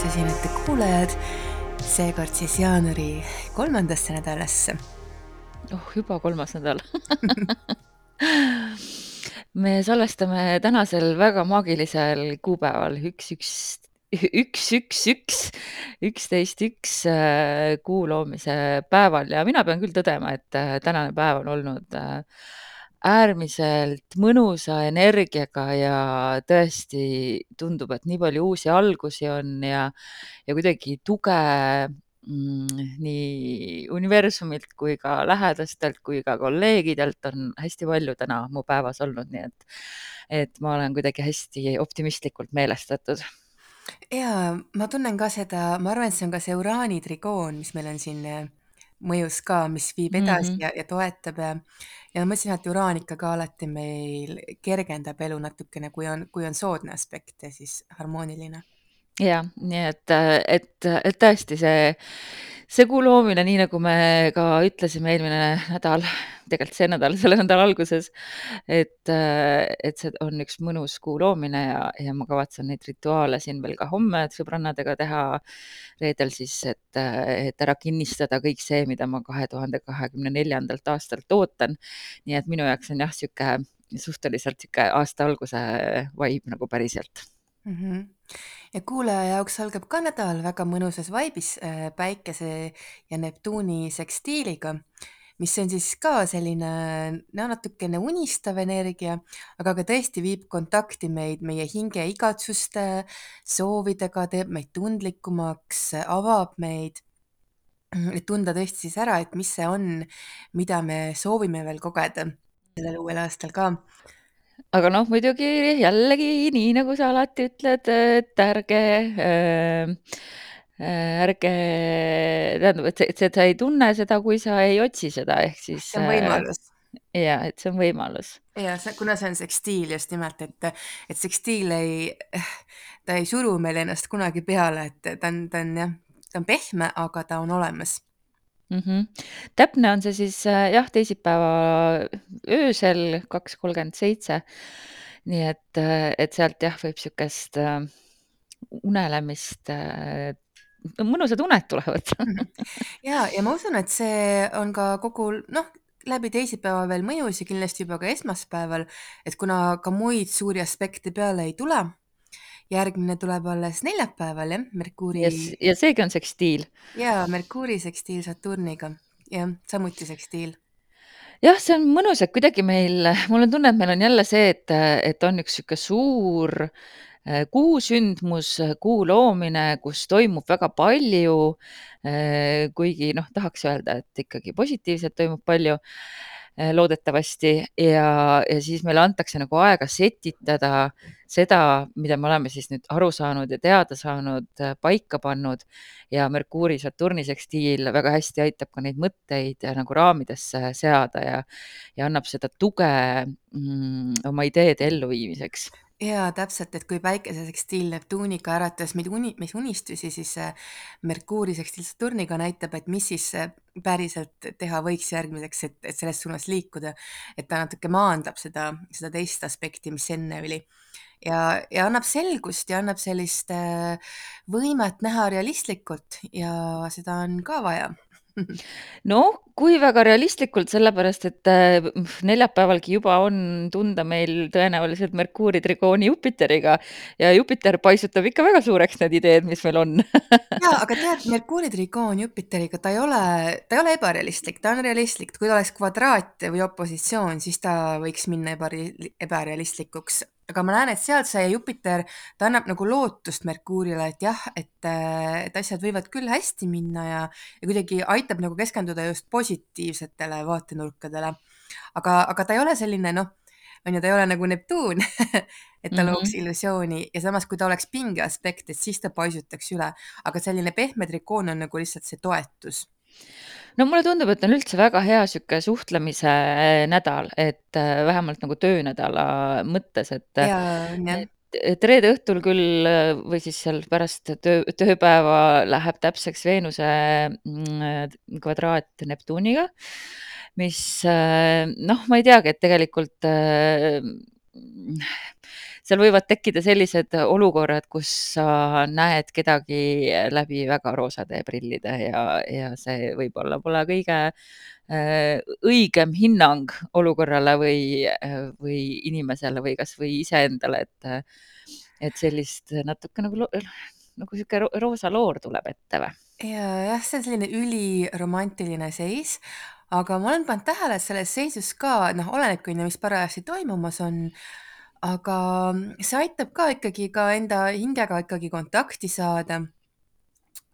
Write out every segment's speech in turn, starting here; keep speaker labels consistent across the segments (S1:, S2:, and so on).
S1: teakisasinate kuulajad, seekord siis jaanuari kolmandasse nädalasse.
S2: oh, juba kolmas nädal. Me salvestame tänasel väga maagilisel kuupäeval. Üks, üks, üks, üks, üks, üksteist, üks äh, kuu loomise päeval. Ja mina pean küll tõdema, et äh, tänane päev on olnud äh, äärmiselt mõnusa energiaga ja tõesti tundub, et nii palju uusi algusi on ja, ja kuidagi tuge mm, nii universumilt kui ka lähedastelt kui ka kolleegidelt on hästi palju täna mu päevas olnud, nii et, et ma olen kuidagi hästi optimistlikult meelestatud.
S1: Ja ma tunnen ka seda, ma arvan, et see on ka see uraani trigoon, mis meil on siin mõjus ka, mis viib edasi mm -hmm. ja, ja toetab ja ja ma mõtlesin, et uraan ikka ka alati meil kergendab elu natukene, kui on, kui on soodne aspekt ja siis harmooniline.
S2: Jah, nii et, et, et tõesti see, kuu loomine, nii nagu me ka ütlesime eelmine nädal, tegelikult see nädal, selle nädala alguses, et, et see on üks mõnus kuu loomine ja, ja ma kavatsen neid rituaale siin veel ka homme sõbrannadega teha. reedel siis, et, et ära kinnistada kõik see, mida ma kahe tuhande kahekümne neljandalt aastalt ootan. nii et minu jaoks on jah, niisugune suhteliselt niisugune aasta alguse vibe nagu päriselt
S1: -hmm. ja kuulaja jaoks algab ka nädal väga mõnusas vaibis äh, päikese ja Neptuuni sekstiiliga, mis on siis ka selline no natukene unistav energia, aga ka tõesti viib kontakti meid meie hinge igatsuste, soovidega, teeb meid tundlikumaks, avab meid. et tunda tõesti siis ära, et mis see on, mida me soovime veel kogeda sellel uuel aastal ka
S2: aga noh, muidugi jällegi nii, nagu sa alati ütled, et ärge äh, ärge, tähendab, et, et sa ei tunne seda, kui sa ei otsi seda, ehk siis.
S1: see on võimalus
S2: äh,. ja, et see on võimalus.
S1: ja see, kuna see on sekstiil just nimelt, et, et sekstiil ei, ta ei suru meile ennast kunagi peale, et ta on, ta on jah, ta on pehme, aga ta on olemas
S2: -hmm. täpne on see siis äh, jah, teisipäeva öösel kaks kolmkümmend seitse. nii et, äh, et sealt jah, võib niisugust äh, unelemist äh,, mõnusad uned tulevad
S1: ja, ja ma usun, et see on ka kogu noh, läbi teisipäeva veel mõjus ja kindlasti juba ka esmaspäeval, et kuna ka muid suuri aspekte peale ei tule järgmine tuleb alles neljapäeval, jah, Merkuuri.
S2: ja seegi on sekstiil.
S1: ja Merkuuri sekstiil Saturniga, jah, samuti sekstiil
S2: jah, see on mõnus, et kuidagi meil, mul on tunne, et meil on jälle see, et, et on üks niisugune suur äh, kuusündmus, kuu loomine, kus toimub väga palju. Äh, kuigi noh, tahaks öelda, et ikkagi positiivselt toimub palju loodetavasti. Ja, ja siis meile antakse nagu aega setitada seda, mida me oleme siis nüüd aru saanud ja teada saanud, äh, paika pannud. Ja Merkuuri Saturni sekstiil väga hästi aitab ka neid mõtteid nagu raamidesse seada ja, ja annab seda tuge mm, oma ideede elluviimiseks
S1: jaa, täpselt, et kui päikese sekstiil Neptuuniga äratas meid uni, meis unistusi, siis Merkuuri sekstiil Saturniga näitab, et mis siis päriselt teha võiks järgmiseks, et, et selles suunas liikuda. et ta natuke maandab seda, seda teist aspekti, mis enne oli. ja, ja annab selgust ja annab sellist võimet näha realistlikult ja seda on ka vaja
S2: noh, kui väga realistlikult, sellepärast et äh, neljapäevalgi juba on tunda meil tõenäoliselt Merkuuri trigooni Jupiteriga ja Jupiter paisutab ikka väga suureks need ideed, mis meil on.
S1: Ja, aga tead, Merkuuri trigoon Jupiteriga, ta ei ole, ta ei ole ebarealistlik, ta on realistlik, kui ta oleks kvadraat või opositsioon, siis ta võiks minna ebarealistlikuks aga ma näen, et sealt see Jupiter, ta annab nagu lootust Merkuurile, et jah, et, et asjad võivad küll hästi minna ja, ja kuidagi aitab nagu keskenduda just positiivsetele vaatenurkadele. aga, aga ta ei ole selline noh, on ju, ta ei ole nagu Neptuun et ta mm -hmm. looks illusiooni ja samas, kui ta oleks pinge aspekt, et siis ta paisutaks üle, aga selline pehme trikoon on nagu lihtsalt see toetus
S2: no mulle tundub, et on üldse väga hea sihuke suhtlemise äh, nädal, et äh, vähemalt nagu töönädala mõttes, et.
S1: Äh,
S2: et reede õhtul küll või siis seal pärast töö, tööpäeva läheb täpseks Veenuse mm, kvadraat Neptuniga, mis noh, ma ei teagi, et tegelikult seal võivad tekkida sellised olukorrad, kus sa näed kedagi läbi väga roosade prillide ja, ja see võib-olla pole kõige äh, õigem hinnang olukorrale või, või inimesele või kasvõi iseendale, et, et sellist natuke nagu, nagu sihuke roosa loor tuleb ette või?
S1: ja jah, see on selline üliromantiline seis, aga ma olen pannud tähele, et selles seisus ka noh, olenebki on ju, mis parajasti toimumas on, aga see aitab ka ikkagi ka enda hingega ikkagi kontakti saada.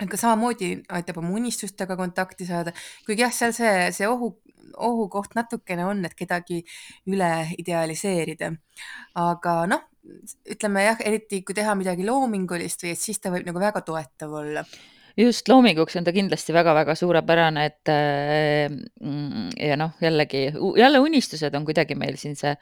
S1: aga samamoodi aitab oma unistustega kontakti saada, kuigi jah, seal see, see ohu, ohukoht natukene on, et kedagi üle idealiseerida. aga noh, ütleme jah, eriti kui teha midagi loomingulist või et siis ta võib nagu väga toetav olla
S2: just, loominguks on ta kindlasti väga-väga suurepärane, et mm, ja noh, jällegi jälle unistused on kuidagi meil siin see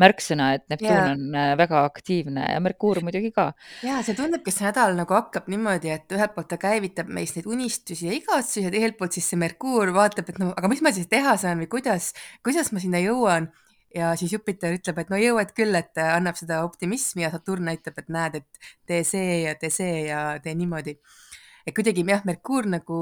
S2: märksõna, et Neptuun
S1: yeah.
S2: on äh, väga aktiivne ja Merkuur muidugi ka.
S1: ja see tundubki, see nädal nagu hakkab niimoodi, et ühelt poolt ta käivitab meis neid unistusi ja igatsusi ja teiselt poolt siis see Merkuur vaatab, et no aga mis ma siis teha saan või kuidas, kuidas ma sinna jõuan ja siis Jupiter ütleb, et no jõuad küll, et annab seda optimismi ja Saturn näitab, et näed, et tee see ja tee see ja tee niimoodi et kuidagi jah, Merkuur nagu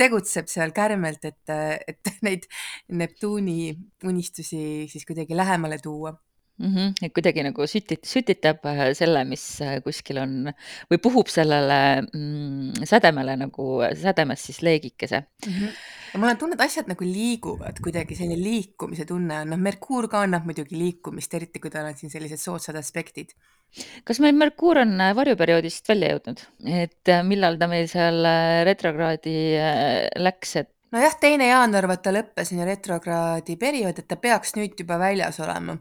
S1: tegutseb seal kärmelt, et, et neid Neptuuni unistusi siis kuidagi lähemale tuua
S2: -hmm. et kuidagi nagu sütit-, sütitab äh, selle, mis äh, kuskil on või puhub sellele mm, sädemele nagu sädemes siis leegikese.
S1: -hmm. ja mul on tunne, et asjad nagu liiguvad kuidagi, selline liikumise tunne on, noh, Merkuur ka annab muidugi liikumist, eriti kui tal on siin sellised soodsad aspektid
S2: kas meil Merkuur on äh, varjuperioodist välja jõudnud, et millal ta meil seal retrokraadi läks, et?
S1: nojah, teine jaanuar vaata lõppes on ju retrokraadi periood, et ta peaks nüüd juba väljas olema.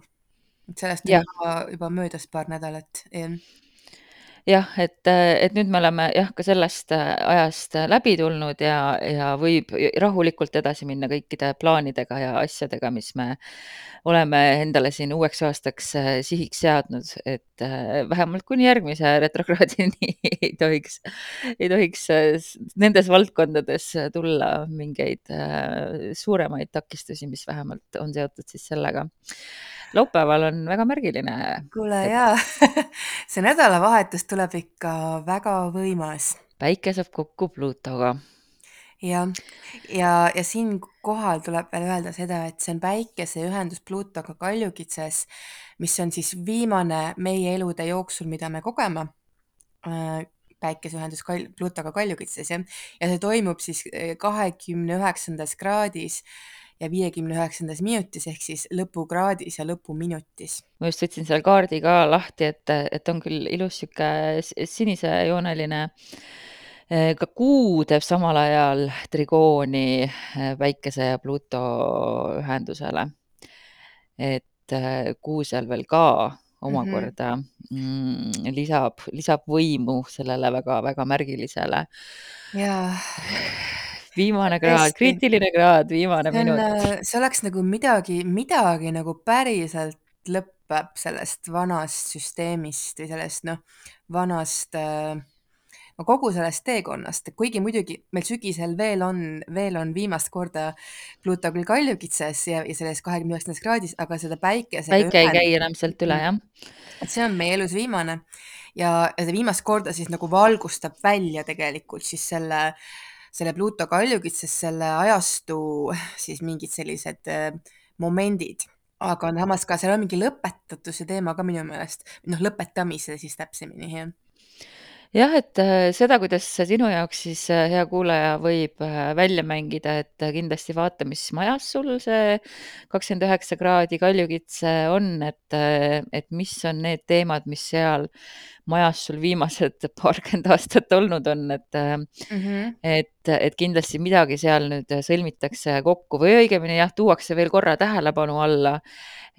S1: Et sellest on juba, juba möödas paar nädalat, jah.
S2: Jah, et, et nüüd me oleme jah, ka sellest ajast läbi tulnud ja, ja võib rahulikult edasi minna kõikide plaanidega ja asjadega, mis me oleme endale siin uueks aastaks sihiks seadnud, et vähemalt kuni järgmise retrokraadini ei tohiks, ei tohiks nendes valdkondades tulla mingeid suuremaid takistusi, mis vähemalt on seotud siis sellega laupäeval on väga märgiline.
S1: kuule et... jaa see nädalavahetus tuleb ikka väga võimas.
S2: päike saab kokku Pluutoga.
S1: jah, ja, ja, ja siinkohal tuleb veel öelda seda, et see on päikese ühendus Pluutoga kaljukitses, mis on siis viimane meie elude jooksul, mida me kogeme äh, päikeseühendus kal-, Pluutoga kaljukitses jah, ja see toimub siis äh, kahekümne üheksandas kraadis ja viiekümne üheksandas minutis ehk siis lõpukraadis ja lõpuminutis.
S2: ma just võtsin selle kaardi ka lahti, et, et on küll ilus niisugune sinisejooneline eh, ka kuu teeb samal ajal trigooni eh, Päikese ja Pluto ühendusele. et eh, kuu seal veel ka omakorda mm -hmm. mm, lisab, lisab võimu sellele väga-väga märgilisele.
S1: jaa
S2: viimane kraad, kriitiline kraad, viimane
S1: see on,
S2: minut.
S1: Äh, see oleks nagu midagi, midagi nagu päriselt lõpeb sellest vanast süsteemist või sellest noh, vanast äh, no kogu sellest teekonnast, kuigi muidugi meil sügisel veel on, veel on viimast korda Pluto küll kaljukitses ja, ja selles kahekümne üheksandas kraadis, aga seda päikese
S2: päike ei käi enam sealt üle, jah.
S1: et see on meie elus viimane ja, ja see viimast korda siis nagu valgustab välja tegelikult siis selle äh, selle Pluto kaljukitses selle ajastu siis mingid sellised äh, momendid, aga samas ka seal on mingi lõpetatuse teema ka minu meelest, noh, lõpetamise siis täpsemini, jah.
S2: Jah, et äh, seda, kuidas sinu jaoks siis, äh, hea kuulaja, võib välja mängida, et kindlasti vaata, mis majas sul see kakskümmend üheksa kraadi kaljukitse on, et, et mis on need teemad, mis seal majas sul viimased paarkümmend aastat olnud on, et mm, -hmm. et, et kindlasti midagi seal nüüd sõlmitakse kokku või õigemini jah, tuuakse veel korra tähelepanu alla.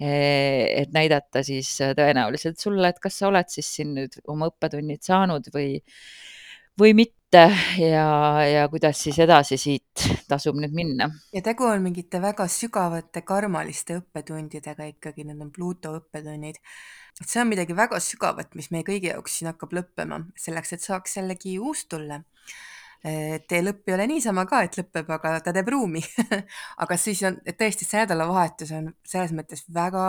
S2: et näidata siis tõenäoliselt sulle, et kas sa oled siis siin nüüd oma õppetunnid saanud või, või mitte ja, ja kuidas siis edasi siit tasub nüüd minna.
S1: ja tegu on mingite väga sügavate karmaliste õppetundidega ikkagi, need on Pluto õppetunnid et see on midagi väga sügavat, mis meie kõigi jaoks siin hakkab lõppema, selleks et saaks jällegi uus tulla. Tee lõpp ei ole niisama ka, et lõpeb, aga ta teeb ruumi aga siis on, et tõesti see nädalavahetus on selles mõttes väga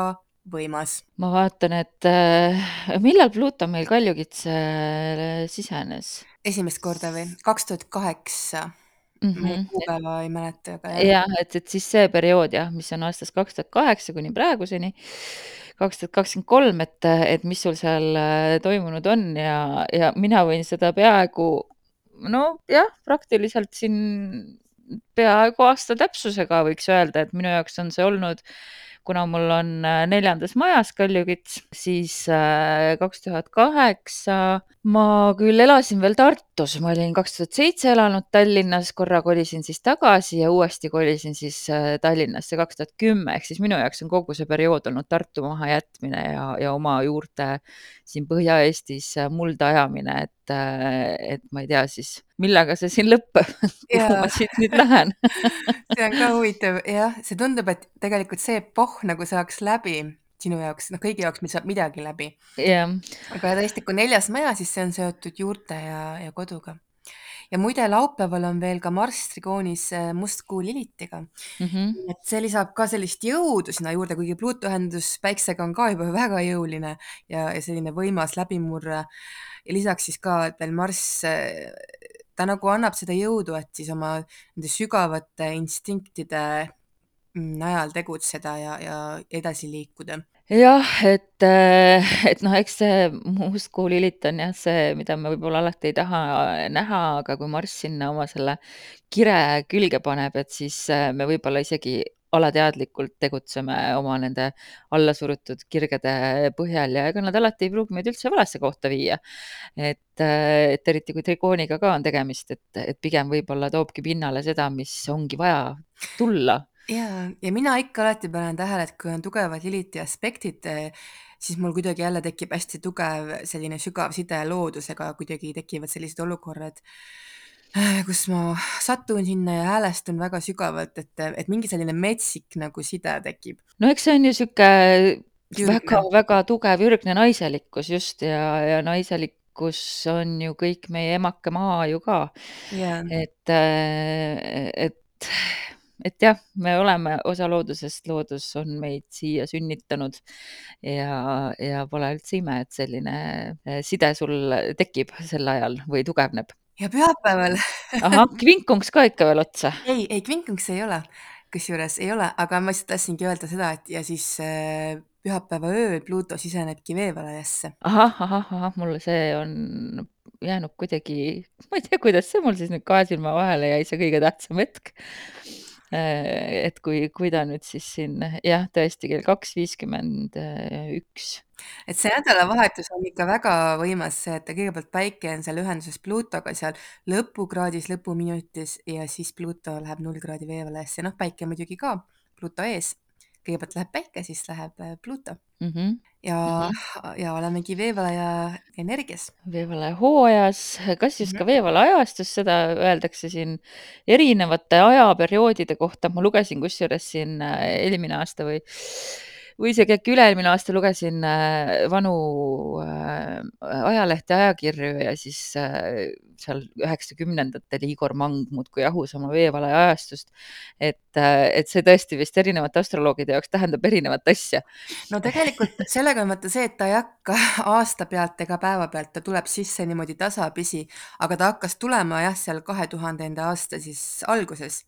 S1: võimas.
S2: ma vaatan, et äh, millal Pluto meil Kaljukitsele sisenes?
S1: esimest korda või? kaks tuhat kaheksa.
S2: -hmm.
S1: kuupäeva ei mäleta, aga jah.
S2: jah, et, et siis see periood jah, mis on aastast kaks tuhat kaheksa kuni praeguseni, kaks tuhat kakskümmend kolm, et, et mis sul seal äh, toimunud on ja, ja mina võin seda peaaegu nojah, praktiliselt siin peaaegu aasta täpsusega võiks öelda, et minu jaoks on see olnud kuna mul on äh, neljandas majas Kaljukits, siis äh, kaks tuhat kaheksa ma küll elasin veel Tartus, ma olin kaks tuhat seitse elanud Tallinnas, korra kolisin siis tagasi ja uuesti kolisin siis äh, Tallinnasse kaks tuhat kümme, ehk siis minu jaoks on kogu see periood olnud Tartu mahajätmine ja, ja oma juurte siin Põhja-Eestis mulda ajamine, et, et ma ei tea siis, millega see siin lõpeb kuhu ma siit nüüd lähen
S1: see on ka huvitav, jah, see tundub, et tegelikult see epohh nagu saaks läbi sinu jaoks, noh, kõigi jaoks saab midagi läbi.
S2: jah.
S1: aga tõesti, kui neljas maja, siis see on seotud juurte ja, ja koduga. ja muide, laupäeval on veel ka Marss trigoonis äh, mustkuu Lilitiga
S2: mm. -hmm.
S1: et see lisab ka sellist jõudu sinna juurde, kuigi Pluto ühendus Päiksega on ka juba väga jõuline ja, ja selline võimas läbimurre. ja lisaks siis ka veel Marss äh, ta nagu annab seda jõudu, et siis oma nende sügavate instinktide mm, najal tegutseda ja, ja edasi liikuda.
S2: jah, et, äh, et noh, eks see mustkuu Lilith on jah see, mida me võib-olla alati ei taha näha, aga kui Marss sinna oma selle kire külge paneb, et siis äh, me võib-olla isegi alateadlikult tegutseme oma nende allasurutud kirgede põhjal ja ega nad alati ei pruugi meid üldse valesse kohta viia. et, et eriti kui trikooniga ka on tegemist, et, et pigem võib-olla toobki pinnale seda, mis ongi vaja tulla.
S1: ja, ja mina ikka alati panen tähele, et kui on tugevad Liliti aspektid, siis mul kuidagi jälle tekib hästi tugev selline sügav side loodusega, kuidagi tekivad sellised olukorrad Äh, kus ma satun sinna ja häälestun väga sügavalt, et, et mingi selline metsik nagu side tekib.
S2: no eks see on ju sihuke väga-väga tugev ürgne naiselikkus just ja, ja naiselikkus on ju kõik meie emake maa ju ka.
S1: Yeah..
S2: et, et, et jah, me oleme osa loodusest, loodus on meid siia sünnitanud ja, ja pole üldse ime, et selline side sul tekib sel ajal või tugevneb
S1: ja pühapäeval
S2: ahah, kvinkungs ka ikka veel otsa?
S1: ei, ei kvinkungs ei ole, kusjuures ei ole, aga ma lihtsalt tahtsingi öelda seda, et ja siis äh, pühapäeva ööl Pluto sisenebki veevalajasse.
S2: ahah, ahah, ahah, mulle see on jäänud kuidagi, ma ei tea, kuidas see mul siis nüüd kahe silma vahele jäi, see kõige tähtsam hetk. Äh, et kui, kui ta nüüd siis siin jah, tõesti kell kaks viiskümmend üks.
S1: et see nädalavahetus on ikka väga võimas, see, et kõigepealt päike on seal ühenduses Plutoga seal lõpukraadis, lõpuminutis ja siis Pluto läheb null kraadi veevalajasse, noh, päike muidugi ka Pluto ees kõigepealt läheb päike, siis läheb äh, Pluto
S2: mm. -hmm.
S1: ja mm, -hmm. ja olemegi veevalaja energias.
S2: veevalaja hooajas, kas just mm -hmm. ka veevalaja ajastus, seda öeldakse siin erinevate ajaperioodide kohta, ma lugesin kusjuures siin äh, eelmine aasta või või isegi äkki üle-eelmine aasta lugesin äh, vanu äh, ajalehte, ajakirju ja siis äh, seal üheksakümnendatel Igor Mang muudkui jahus oma veevalaja ajastust. et, et see tõesti vist erinevate astroloogide jaoks tähendab erinevat asja.
S1: no tegelikult sellega on vaata see, et ta ei hakka aasta pealt ega päeva pealt, ta tuleb sisse niimoodi tasapisi, aga ta hakkas tulema jah, seal kahe tuhandenda aasta siis alguses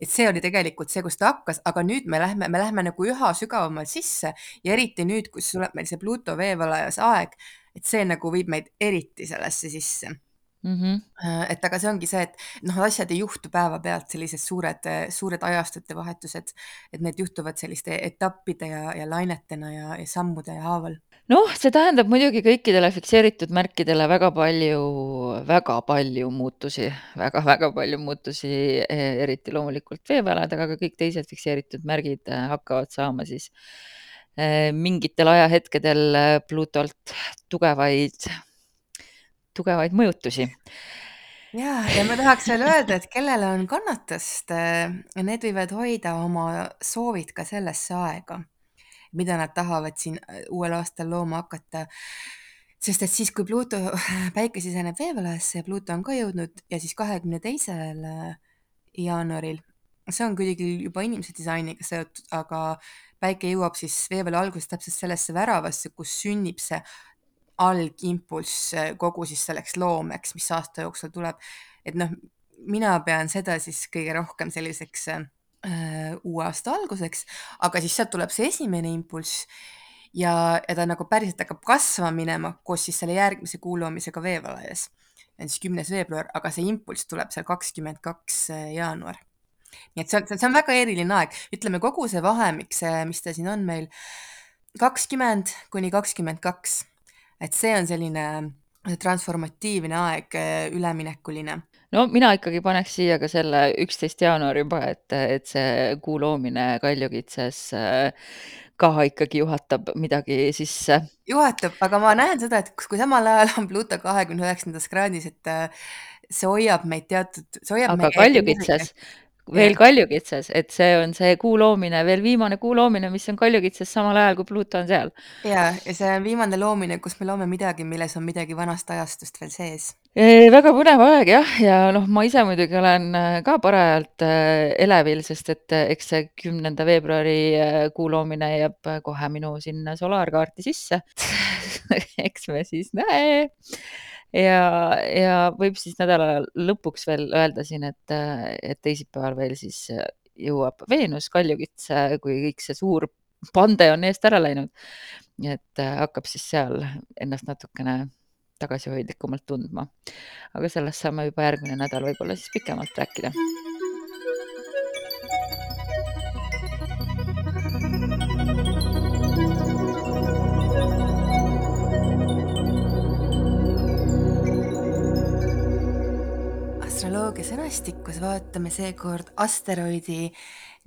S1: et see oli tegelikult see, kus ta hakkas, aga nüüd me lähme, me lähme nagu üha sügavamalt sisse ja eriti nüüd, kus tuleb meil see Pluto veevalajas aeg, et see nagu viib meid eriti sellesse sisse
S2: mm. -hmm.
S1: et aga see ongi see, et noh, asjad ei juhtu päevapealt, sellised suured, suured ajastute vahetused, et need juhtuvad selliste etappide ja, ja lainetena ja, ja sammude haaval
S2: noh, see tähendab muidugi kõikidele fikseeritud märkidele väga palju, väga palju muutusi väga,, väga-väga palju muutusi, e, eriti loomulikult veevälad, aga ka kõik teised fikseeritud märgid e, hakkavad saama siis e, mingitel ajahetkedel Plutolt tugevaid, tugevaid mõjutusi
S1: ja, ja ma tahaks veel öelda, et kellel on kannatust, need võivad hoida oma soovid ka sellesse aega mida nad tahavad siin äh, uuel aastal looma hakata. sest et siis, kui Pluto, päike siseneb veevalajasse ja Pluto on ka jõudnud ja siis kahekümne teisel äh, jaanuaril see on kuidagi juba inimese disainiga seotud, aga päike jõuab siis veevalli alguses täpselt sellesse väravasse, kus sünnib see algimpulss kogu siis selleks loomeks, mis aasta jooksul tuleb. et noh, mina pean seda siis kõige rohkem selliseks äh, uue aasta alguseks, aga siis sealt tuleb see esimene impulss ja, ja ta nagu päriselt hakkab kasvama minema koos siis selle järgmise kuu loomisega veevalajas. see on siis kümnes veebruar, aga see impulss tuleb seal kakskümmend kaks jaanuar. nii et see on, see on väga eriline aeg, ütleme kogu see vahemik, see, mis ta siin on meil, kakskümmend kuni kakskümmend kaks, et see on selline transformatiivne aeg, üleminekuline
S2: no mina ikkagi paneks siia ka selle üksteist jaanuar juba, et, et see kuu loomine kaljukitses äh, ka ikkagi juhatab midagi sisse.
S1: juhatab, aga ma näen seda, et kui samal ajal on Pluto kahekümne üheksandas kraadis, et äh, see hoiab meid teatud, see hoiab
S2: aga kaljukitses, veel kaljukitses, et see on see kuu loomine, veel viimane kuu loomine, mis on kaljukitses samal ajal, kui Pluto on seal.
S1: ja, ja see on viimane loomine, kus me loome midagi, milles on midagi vanast ajastust veel sees.
S2: Väga põnev aeg jah, ja noh, ma ise muidugi olen äh, ka parajalt äh, elevil, sest et äh, eks see kümnenda veebruari kuu loomine jääb kohe minu sinna solaarkaarti sisse. Eks me siis näe ja, ja võib siis nädala lõpuks veel öelda siin, et, et teisipäeval veel siis jõuab Veenus Kaljukitse, kui kõik see suur pande on eest ära läinud. et hakkab siis seal ennast natukene tagasihoidlikumalt tundma. aga sellest saame juba järgmine nädal võib-olla siis pikemalt rääkida
S1: sõnastikus vaatame seekord asteroidi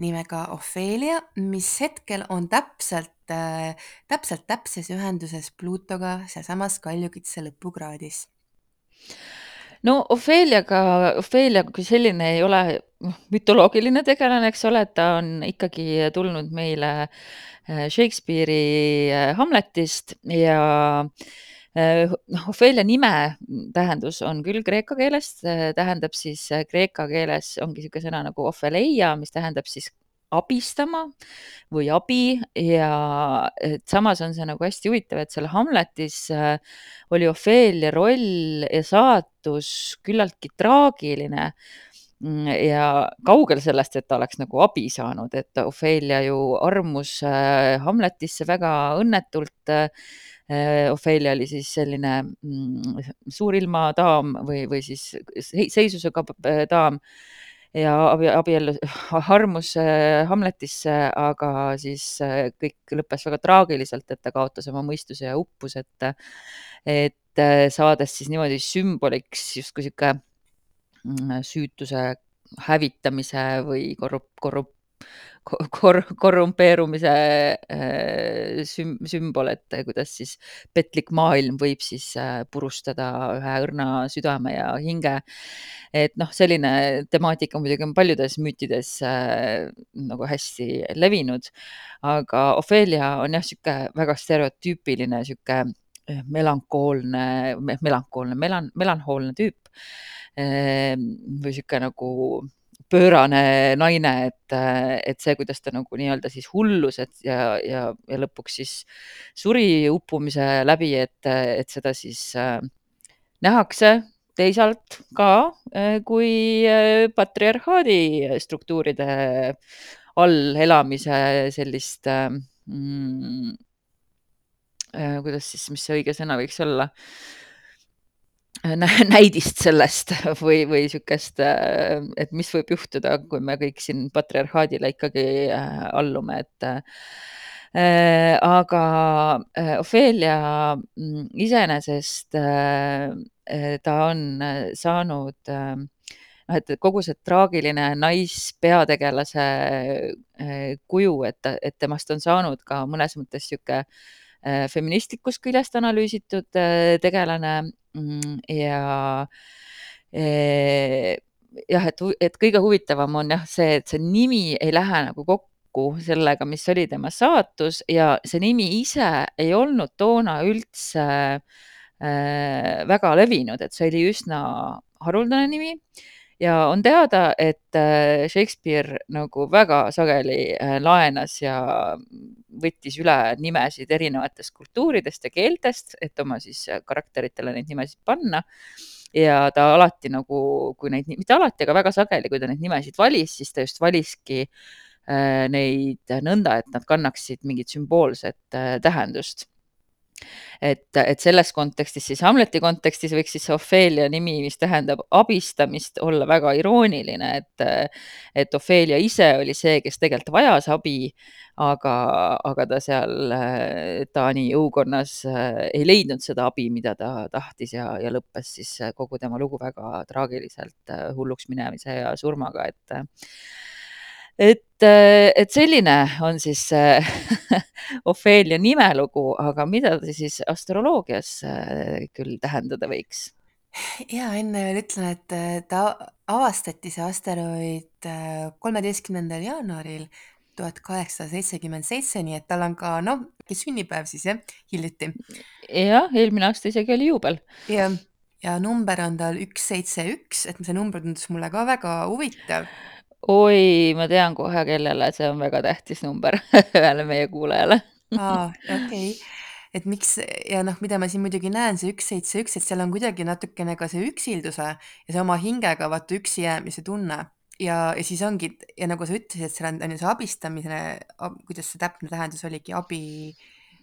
S1: nimega Ophelia, mis hetkel on täpselt äh,, täpselt täpses ühenduses Pluutoga sealsamas Kaljukitse lõpukraadis.
S2: no Opheliaga, Ophelia kui selline ei ole noh, mütoloogiline tegelane, eks ole, et ta on ikkagi tulnud meile äh, Shakespeare'i äh, Hamletist ja äh, noh, Ophelia nime tähendus on küll kreeka keeles, tähendab siis kreeka keeles ongi niisugune sõna nagu Opheleia, mis tähendab siis abistama või abi. Ja et samas on see nagu hästi huvitav, et seal Hamletis oli Ophelia roll ja saatus küllaltki traagiline. Mm, ja kaugel sellest, et ta oleks nagu abi saanud, et Ophelia ju armus Hamletisse väga õnnetult Äh, Ophelia oli siis selline mm, suurilmadaam või, või siis seisusega äh, daam. Ja abi, abiellus, armus äh, Hamletisse, aga siis kõik lõppes väga traagiliselt, et ta kaotas oma mõistuse ja uppus, et, et saades siis niimoodi sümboliks justkui sihuke mm, süütuse hävitamise või korrup-, korrup-, kor-, korrumpeerumise äh, süm-, sümbol, et kuidas siis petlik maailm võib siis äh, purustada ühe õrna südame ja hinge. et noh, selline temaatika muidugi on paljudes müütides äh, nagu hästi levinud, aga Ophelia on jah, niisugune väga stereotüüpiline niisugune melankoolne, melankoolne, melan-, melanhoolne tüüp või niisugune nagu pöörane naine, et, et see, kuidas ta nagu nii-öelda siis hullus, et ja, ja, ja lõpuks siis suri uppumise läbi, et, et seda siis äh, nähakse teisalt ka äh, kui äh, patriarhaadi struktuuride all elamise sellist äh, mm, äh, kuidas siis, mis see õige sõna võiks olla? äh,, näidist sellest või, või niisugust, äh, et mis võib juhtuda, kui me kõik siin patriarhaadile ikkagi äh, allume, et äh, aga Ophelia mm, iseenesest ta on saanud noh, et kogu see traagiline naispeategelase kuju, et, et temast on saanud ka mõnes mõttes niisugune feministlikust küljest analüüsitud tegelane ja eh, jah, et, et kõige huvitavam on jah see, et see nimi ei lähe nagu kokku sellega, mis oli tema saatus ja see nimi ise ei olnud toona üldse äh, väga levinud, et see oli üsna haruldane nimi ja on teada, et äh, Shakespeare nagu väga sageli äh, laenas ja võttis üle nimesid erinevatest kultuuridest ja keeltest, et oma siis karakteritele neid nimesid panna. Ja ta alati nagu, kui neid, mitte alati, aga väga sageli, kui ta neid nimesid valis, siis ta just valiski neid nõnda, et nad kannaksid mingit sümboolset tähendust et, et selles kontekstis siis Hamleti kontekstis võiks siis Ophelia nimi, mis tähendab abistamist, olla väga irooniline, et, et Ophelia ise oli see, kes tegelikult vajas abi, aga, aga ta seal Taani jõukonnas ei leidnud seda abi, mida ta tahtis ja, ja lõppes siis kogu tema lugu väga traagiliselt hulluks minemise ja surmaga, et et, et selline on siis Ophelia nimelugu, aga mida ta siis astroloogias äh, küll tähendada võiks?
S1: ja enne veel ütlen, et äh, ta avastati see asteroid äh, kolmeteistkümnendal jaanuaril tuhat kaheksasada seitsekümmend seitse, nii et tal on ka noh, sünnipäev siis jah, hiljuti.
S2: jah, eelmine aasta isegi oli juubel.
S1: jah, ja number on tal üks, seitse, üks, et see number tundus mulle ka väga huvitav
S2: oi, ma tean kohe, kellele see on väga tähtis number ühele meie kuulajale
S1: aa, okei. et miks ja noh, mida ma siin muidugi näen, see üks, seitse, üks, et seal on kuidagi natukene ka see üksilduse ja see oma hingega vaata üksi jäämise tunne ja, ja siis ongi ja nagu sa ütlesid, et seal on, on ju see abistamine, kuidas see täpne tähendus oligi, abi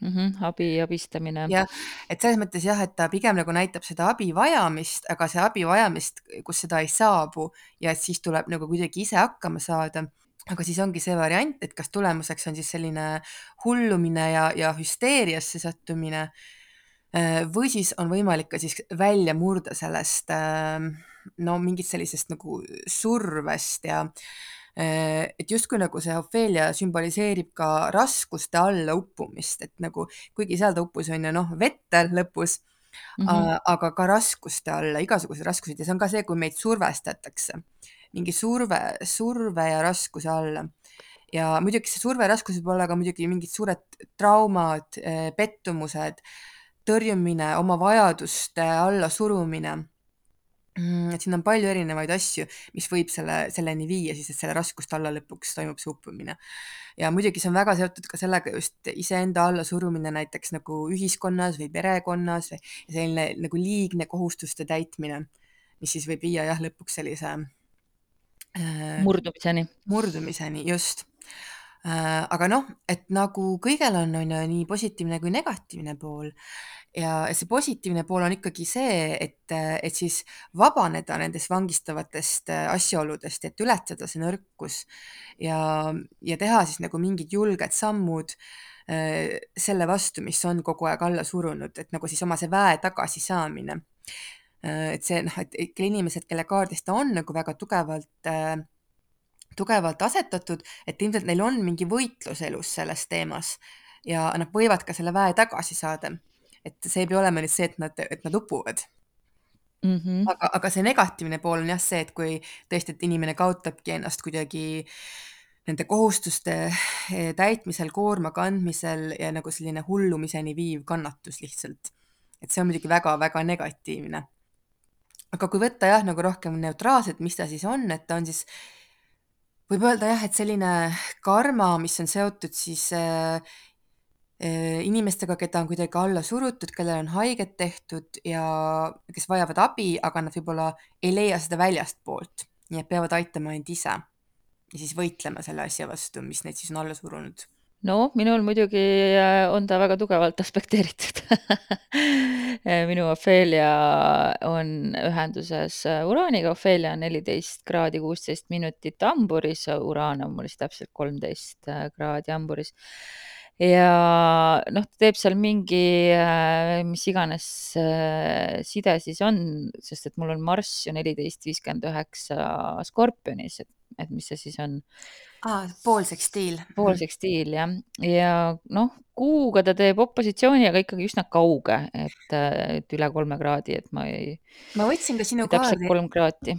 S2: -hmm, abi, abistamine.
S1: jah, et selles mõttes jah, et ta pigem nagu näitab seda abi vajamist, aga see abi vajamist, kus seda ei saabu ja et siis tuleb nagu kuidagi ise hakkama saada. aga siis ongi see variant, et kas tulemuseks on siis selline hullumine ja, ja hüsteeriasse sattumine äh, või siis on võimalik ka siis välja murda sellest äh, no mingist sellisest nagu survest ja et justkui nagu see Ophelia sümboliseerib ka raskuste alla uppumist, et nagu kuigi seal ta uppus on ju noh, vette lõpus mm, -hmm. aga ka raskuste alla, igasugused raskused ja see on ka see, kui meid survestatakse, mingi surve, surve ja raskuse alla. Ja muidugi see surve ja raskus võib olla ka muidugi mingid suured traumad, äh, pettumused, tõrjumine, oma vajaduste allasurumine et siin on palju erinevaid asju, mis võib selle, selleni viia siis, et selle raskuste alla lõpuks toimub see uppumine. ja muidugi see on väga seotud ka sellega just iseenda allasurumine näiteks nagu ühiskonnas või perekonnas või selline nagu liigne kohustuste täitmine, mis siis võib viia jah, lõpuks sellise
S2: äh, murdumiseni.
S1: murdumiseni, just äh,. aga noh, et nagu kõigel on, on ju nii positiivne kui negatiivne pool ja see positiivne pool on ikkagi see, et, et siis vabaneda nendest vangistavatest äh, asjaoludest, et ületada see nõrkus ja, ja teha siis nagu mingid julged sammud äh, selle vastu, mis on kogu aeg alla surunud, et nagu siis oma see väe tagasisaamine. Äh, et see noh, et inimesed, kelle kaardis ta on nagu väga tugevalt äh, tugevalt asetatud, et ilmselt neil on mingi võitlus elus selles teemas ja nad võivad ka selle väe tagasi saada et see ei pea olema nüüd see, et nad, et nad upuvad
S2: mm. -hmm.
S1: aga, aga see negatiivne pool on jah see, et kui tõesti, et inimene kaotabki ennast kuidagi nende kohustuste eh, täitmisel, koorma kandmisel ja nagu selline hullumiseni viiv kannatus lihtsalt. et see on muidugi väga-väga negatiivne. aga kui võtta jah, nagu rohkem neutraalselt, mis ta siis on, et ta on siis, võib öelda jah, et selline karma, mis on seotud siis äh, Äh, inimestega, keda on kuidagi alla surutud, kellel on haiget tehtud ja kes vajavad abi, aga nad võib-olla ei leia seda väljastpoolt, nii et peavad aitama end ise. Ja siis võitlema selle asja vastu, mis neid siis on alla surunud.
S2: no minul muidugi äh, on ta väga tugevalt aspekteeritud. Minu Ophelia on ühenduses äh, uraaniga, Ophelia on neliteist kraadi kuusteist minutit hamburis, uraan on mul siis täpselt kolmteist kraadi hamburis ja noh, ta teeb seal mingi äh, mis iganes äh, side siis on, sest et mul on Marss ju neliteist viiskümmend üheksa Skorpionis, et, et mis see siis on?
S1: aa, poolsekstiil.
S2: poolsekstiil jah, ja noh, kuuga ta teeb opositsiooni, aga ikkagi üsna kauge, et, et üle kolme kraadi, et ma ei.
S1: ma võtsin ka sinu
S2: kaardi. täpselt kolm kraadi.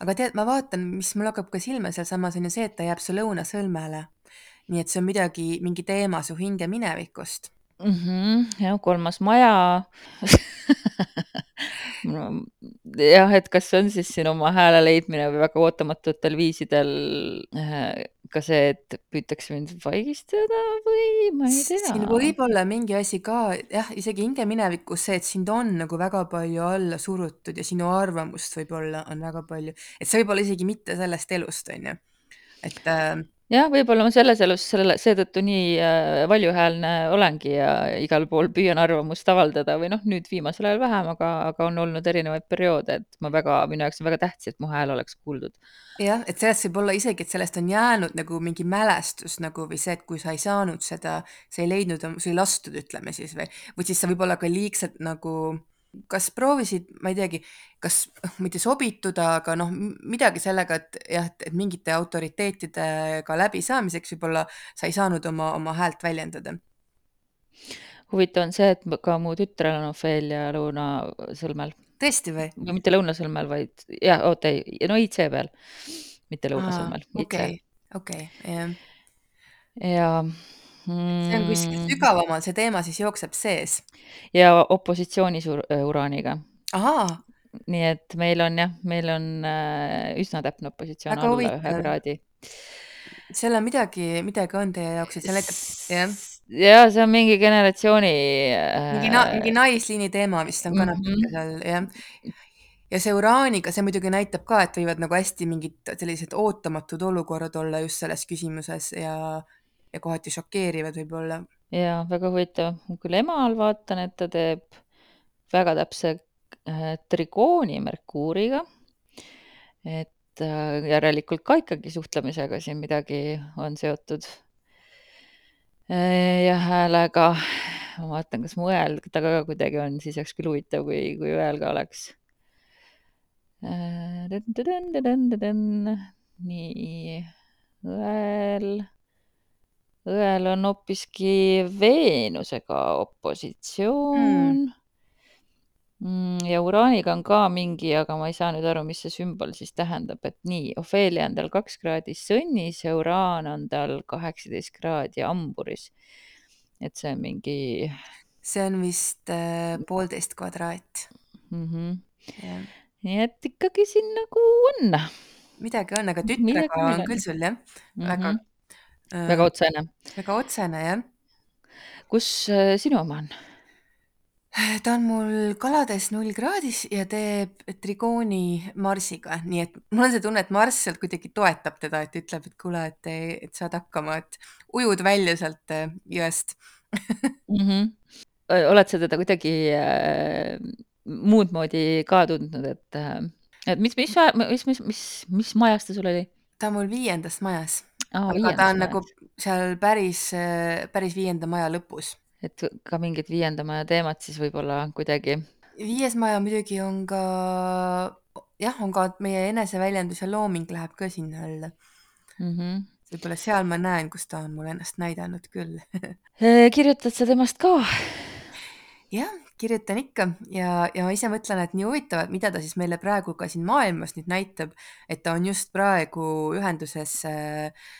S1: aga tead, ma vaatan, mis mul hakkab ka silma sealsamas on ju see, et ta jääb su lõunasõlmele nii et see on midagi, mingi teema su hinge minevikust
S2: mm. -hmm, jah, kolmas maja jah, et kas see on siis siin oma hääle leidmine või väga ootamatutel viisidel äh, ka see, et püütakse mind vaigistada või ma ei tea.
S1: siin võib olla mingi asi ka, jah, isegi hingeminevikus see, et sind on nagu väga palju alla surutud ja sinu arvamust võib-olla on väga palju, et see võib olla isegi mitte sellest elust, on ju. et äh,
S2: jah, võib-olla ma selles elus selle, seetõttu nii äh, valjuhäälne olengi ja igal pool püüan arvamust avaldada või noh, nüüd viimasel ajal vähem, aga, aga on olnud erinevaid perioode, et ma väga, minu jaoks on väga tähtis, et mu hääl oleks kuuldud.
S1: jah, et sellest võib olla isegi, et sellest on jäänud nagu mingi mälestus nagu või see, et kui sa ei saanud seda, sa ei leidnud, sa ei lastud, ütleme siis või, või siis sa võib-olla ka liigselt nagu kas proovisid, ma ei teagi, kas mitte sobituda, aga noh, midagi sellega, et jah, et, mingite autoriteetidega läbisaamiseks võib-olla sa ei saanud oma, oma häält väljendada?
S2: huvitav on see, et ka mu tütrel on Ophelia lõunasõlmel.
S1: tõesti või?
S2: mitte lõunasõlmel, vaid jah, oota ei, no IC peal, mitte lõunasõlmel.
S1: okei, okei, jah.
S2: ja
S1: see on kuskil
S2: mm.
S1: sügavamal, see teema siis jookseb sees.
S2: ja opositsioonis uraaniga.
S1: ahaa.
S2: nii et meil on jah, meil on äh, üsna täpne opositsioon alla ühe kraadi.
S1: seal on midagi, midagi on teie jaoks, et see näitab, jah?
S2: ja see on mingi generatsiooni
S1: äh.... mingi na-, mingi naisliini teema vist on ka -hmm. natuke seal, jah ja see uraaniga, see muidugi näitab ka, et võivad nagu hästi mingid sellised ootamatud olukorrad olla just selles küsimuses ja ja kohati šokeerivad võib-olla.
S2: ja väga huvitav, küll emal vaatan, et ta teeb väga täpse äh, trigooni Merkuuriga. et äh, järelikult ka ikkagi suhtlemisega siin midagi on seotud äh,. ja häälega, ma vaatan, kas mu hääl taga ka kuidagi on, siis oleks küll huvitav, kui, kui hääl ka oleks nii, õel õel on hoopiski Veenusega opositsioon mm.. ja uraaniga on ka mingi, aga ma ei saa nüüd aru, mis see sümbol siis tähendab, et nii, Ophelia on tal kaks kraadi sõnnis ja uraan on tal kaheksateist kraadi hamburis. et see on mingi.
S1: see on vist äh, poolteist kvadraat
S2: mm. -hmm. Yeah. nii et ikkagi siin nagu on.
S1: midagi on, aga tütrega on küll sul jah mm, -hmm. väga
S2: väga otsene.
S1: väga otsene, jah.
S2: kus äh, sinu oma on?
S1: ta on mul kalades null kraadis ja teeb trigooni Marsiga, nii et mul on see tunne, et Marss sealt kuidagi toetab teda, et ütleb, et kuule, et, et saad hakkama, et ujud välja sealt äh, jõest
S2: mm. -hmm. oled sa teda kuidagi äh, muud moodi ka tundnud, et, äh, et mis, mis, mis, mis, mis, mis majas ta sul oli?
S1: ta on mul viiendas majas
S2: Aa,
S1: aga ta on
S2: majas.
S1: nagu seal päris, päris viienda maja lõpus.
S2: et ka mingid viienda maja teemad siis võib-olla kuidagi.
S1: viies maja muidugi on ka jah, on ka meie eneseväljendus ja looming läheb ka sinna alla
S2: mm. -hmm.
S1: võib-olla seal ma näen, kus ta on mulle ennast näidanud küll
S2: kirjutad sa temast ka?
S1: jah, kirjutan ikka ja, ja ma ise mõtlen, et nii huvitav, et mida ta siis meile praegu ka siin maailmas nüüd näitab, et ta on just praegu ühenduses äh,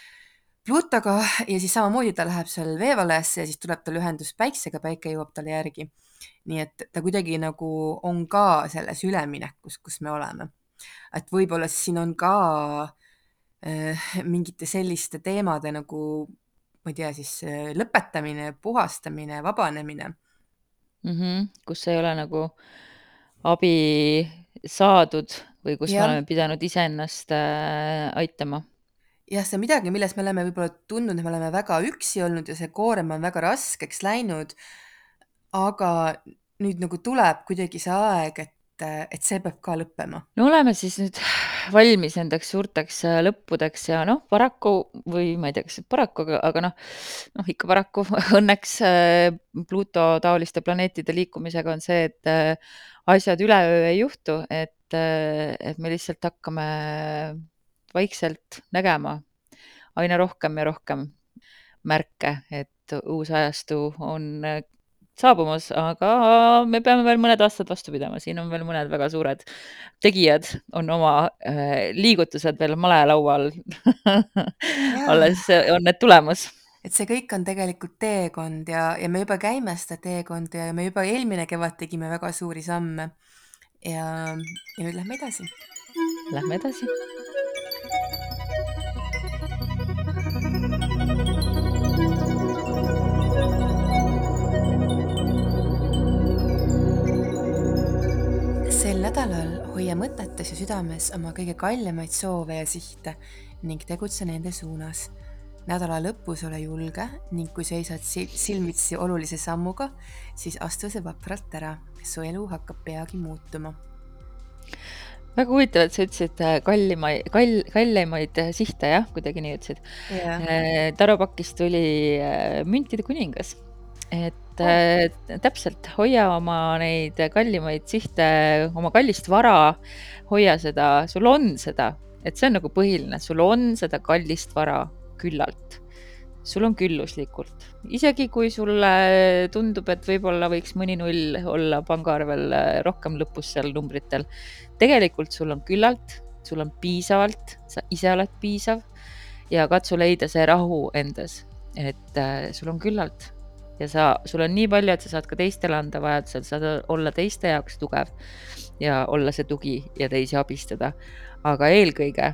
S1: Plutoga ja siis samamoodi ta läheb seal veevalesse ja siis tuleb tal ühendus päiksega, päike jõuab talle järgi. nii et ta kuidagi nagu on ka selles üleminekus, kus me oleme. et võib-olla siin on ka äh, mingite selliste teemade nagu ma ei tea, siis äh, lõpetamine, puhastamine, vabanemine
S2: -hmm. kus ei ole nagu abi saadud või kus ja. me oleme pidanud iseennast äh, aitama.
S1: jah, see on midagi, milles me oleme võib-olla tundnud, et me oleme väga üksi olnud ja see koorem on väga raskeks läinud. aga nüüd nagu tuleb kuidagi see aeg, et et, see peab ka lõppema.
S2: no oleme siis nüüd valmis nendeks suurteks äh, lõppudeks ja noh, paraku või ma ei tea, kas paraku, aga, aga noh, noh ikka paraku õnneks äh, Pluto taoliste planeetide liikumisega on see, et äh, asjad üleöö ei juhtu, et, et me lihtsalt hakkame vaikselt nägema aina rohkem ja rohkem märke, et uus ajastu on saabumas, aga me peame veel mõned aastad vastu pidama, siin on veel mõned väga suured tegijad, on oma äh, liigutused veel malelaual alles on need tulemas
S1: et see kõik on tegelikult teekond ja, ja me juba käime seda teekonda ja me juba eelmine kevad tegime väga suuri samme. ja, ja nüüd lähme edasi.
S2: Lähme edasi.
S1: Sel nädalal hoia mõtetes ja südames oma kõige kallimaid soove ja sihte ning tegutse nende suunas. nädala lõpus ole julge ning kui seisad silmitsi olulise sammuga, siis astu see vapralt ära. su elu hakkab peagi muutuma.
S2: väga huvitav, et sa ütlesid äh, kallimaid, kall, kallimaid äh, sihte, jah, kuidagi nii ütlesid
S1: yeah..
S2: Äh, Taro Pakist tuli müntide kuningas et oh. täpselt, hoia oma neid kallimaid sihte, oma kallist vara, hoia seda, sul on seda, et see on nagu põhiline, sul on seda kallist vara küllalt. sul on külluslikult, isegi kui sulle tundub, et võib-olla võiks mõni null olla pangaarvel rohkem lõpus seal numbritel. tegelikult sul on küllalt, sul on piisavalt, sa ise oled piisav ja katsu leida see rahu endas, et äh, sul on küllalt ja sa, sul on nii palju, et sa saad ka teistele anda vajadusel, saad olla teiste jaoks tugev ja olla see tugi ja teisi abistada. aga eelkõige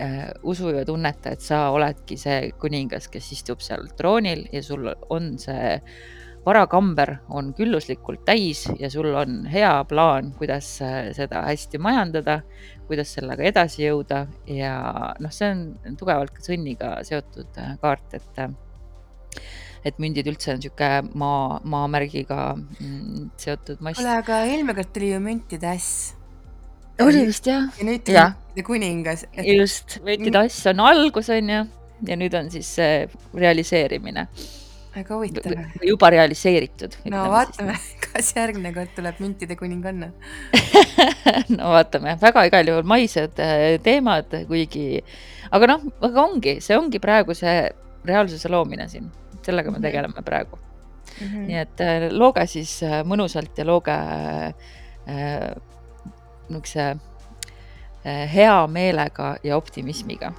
S2: äh, usu ja tunneta, et sa oledki see kuningas, kes istub seal troonil ja sul on see varakamber on külluslikult täis ja sul on hea plaan, kuidas äh, seda hästi majandada, kuidas sellega edasi jõuda ja noh, see on tugevalt ka sõnniga seotud äh, kaart, et äh, et mündid üldse on niisugune maa, maamärgiga mm, seotud mass.
S1: kuule, aga eelmine kord tuli ju müntide äss.
S2: oli vist jah?
S1: ja nüüd tuli müntide kuningas
S2: et.... just, müntide äss on algus, on ju, ja nüüd on siis see realiseerimine.
S1: väga huvitav.
S2: juba realiseeritud.
S1: no vaatame, kas järgmine kord tuleb müntide kuninganna
S2: no vaatame, väga igal juhul maised äh, teemad, kuigi, aga noh, aga ongi, see ongi praegu see reaalsuse loomine siin sellega me mhm. tegeleme praegu mm. -hmm. nii et äh, looge siis äh, mõnusalt ja looge äh, niisuguse hea meelega ja optimismiga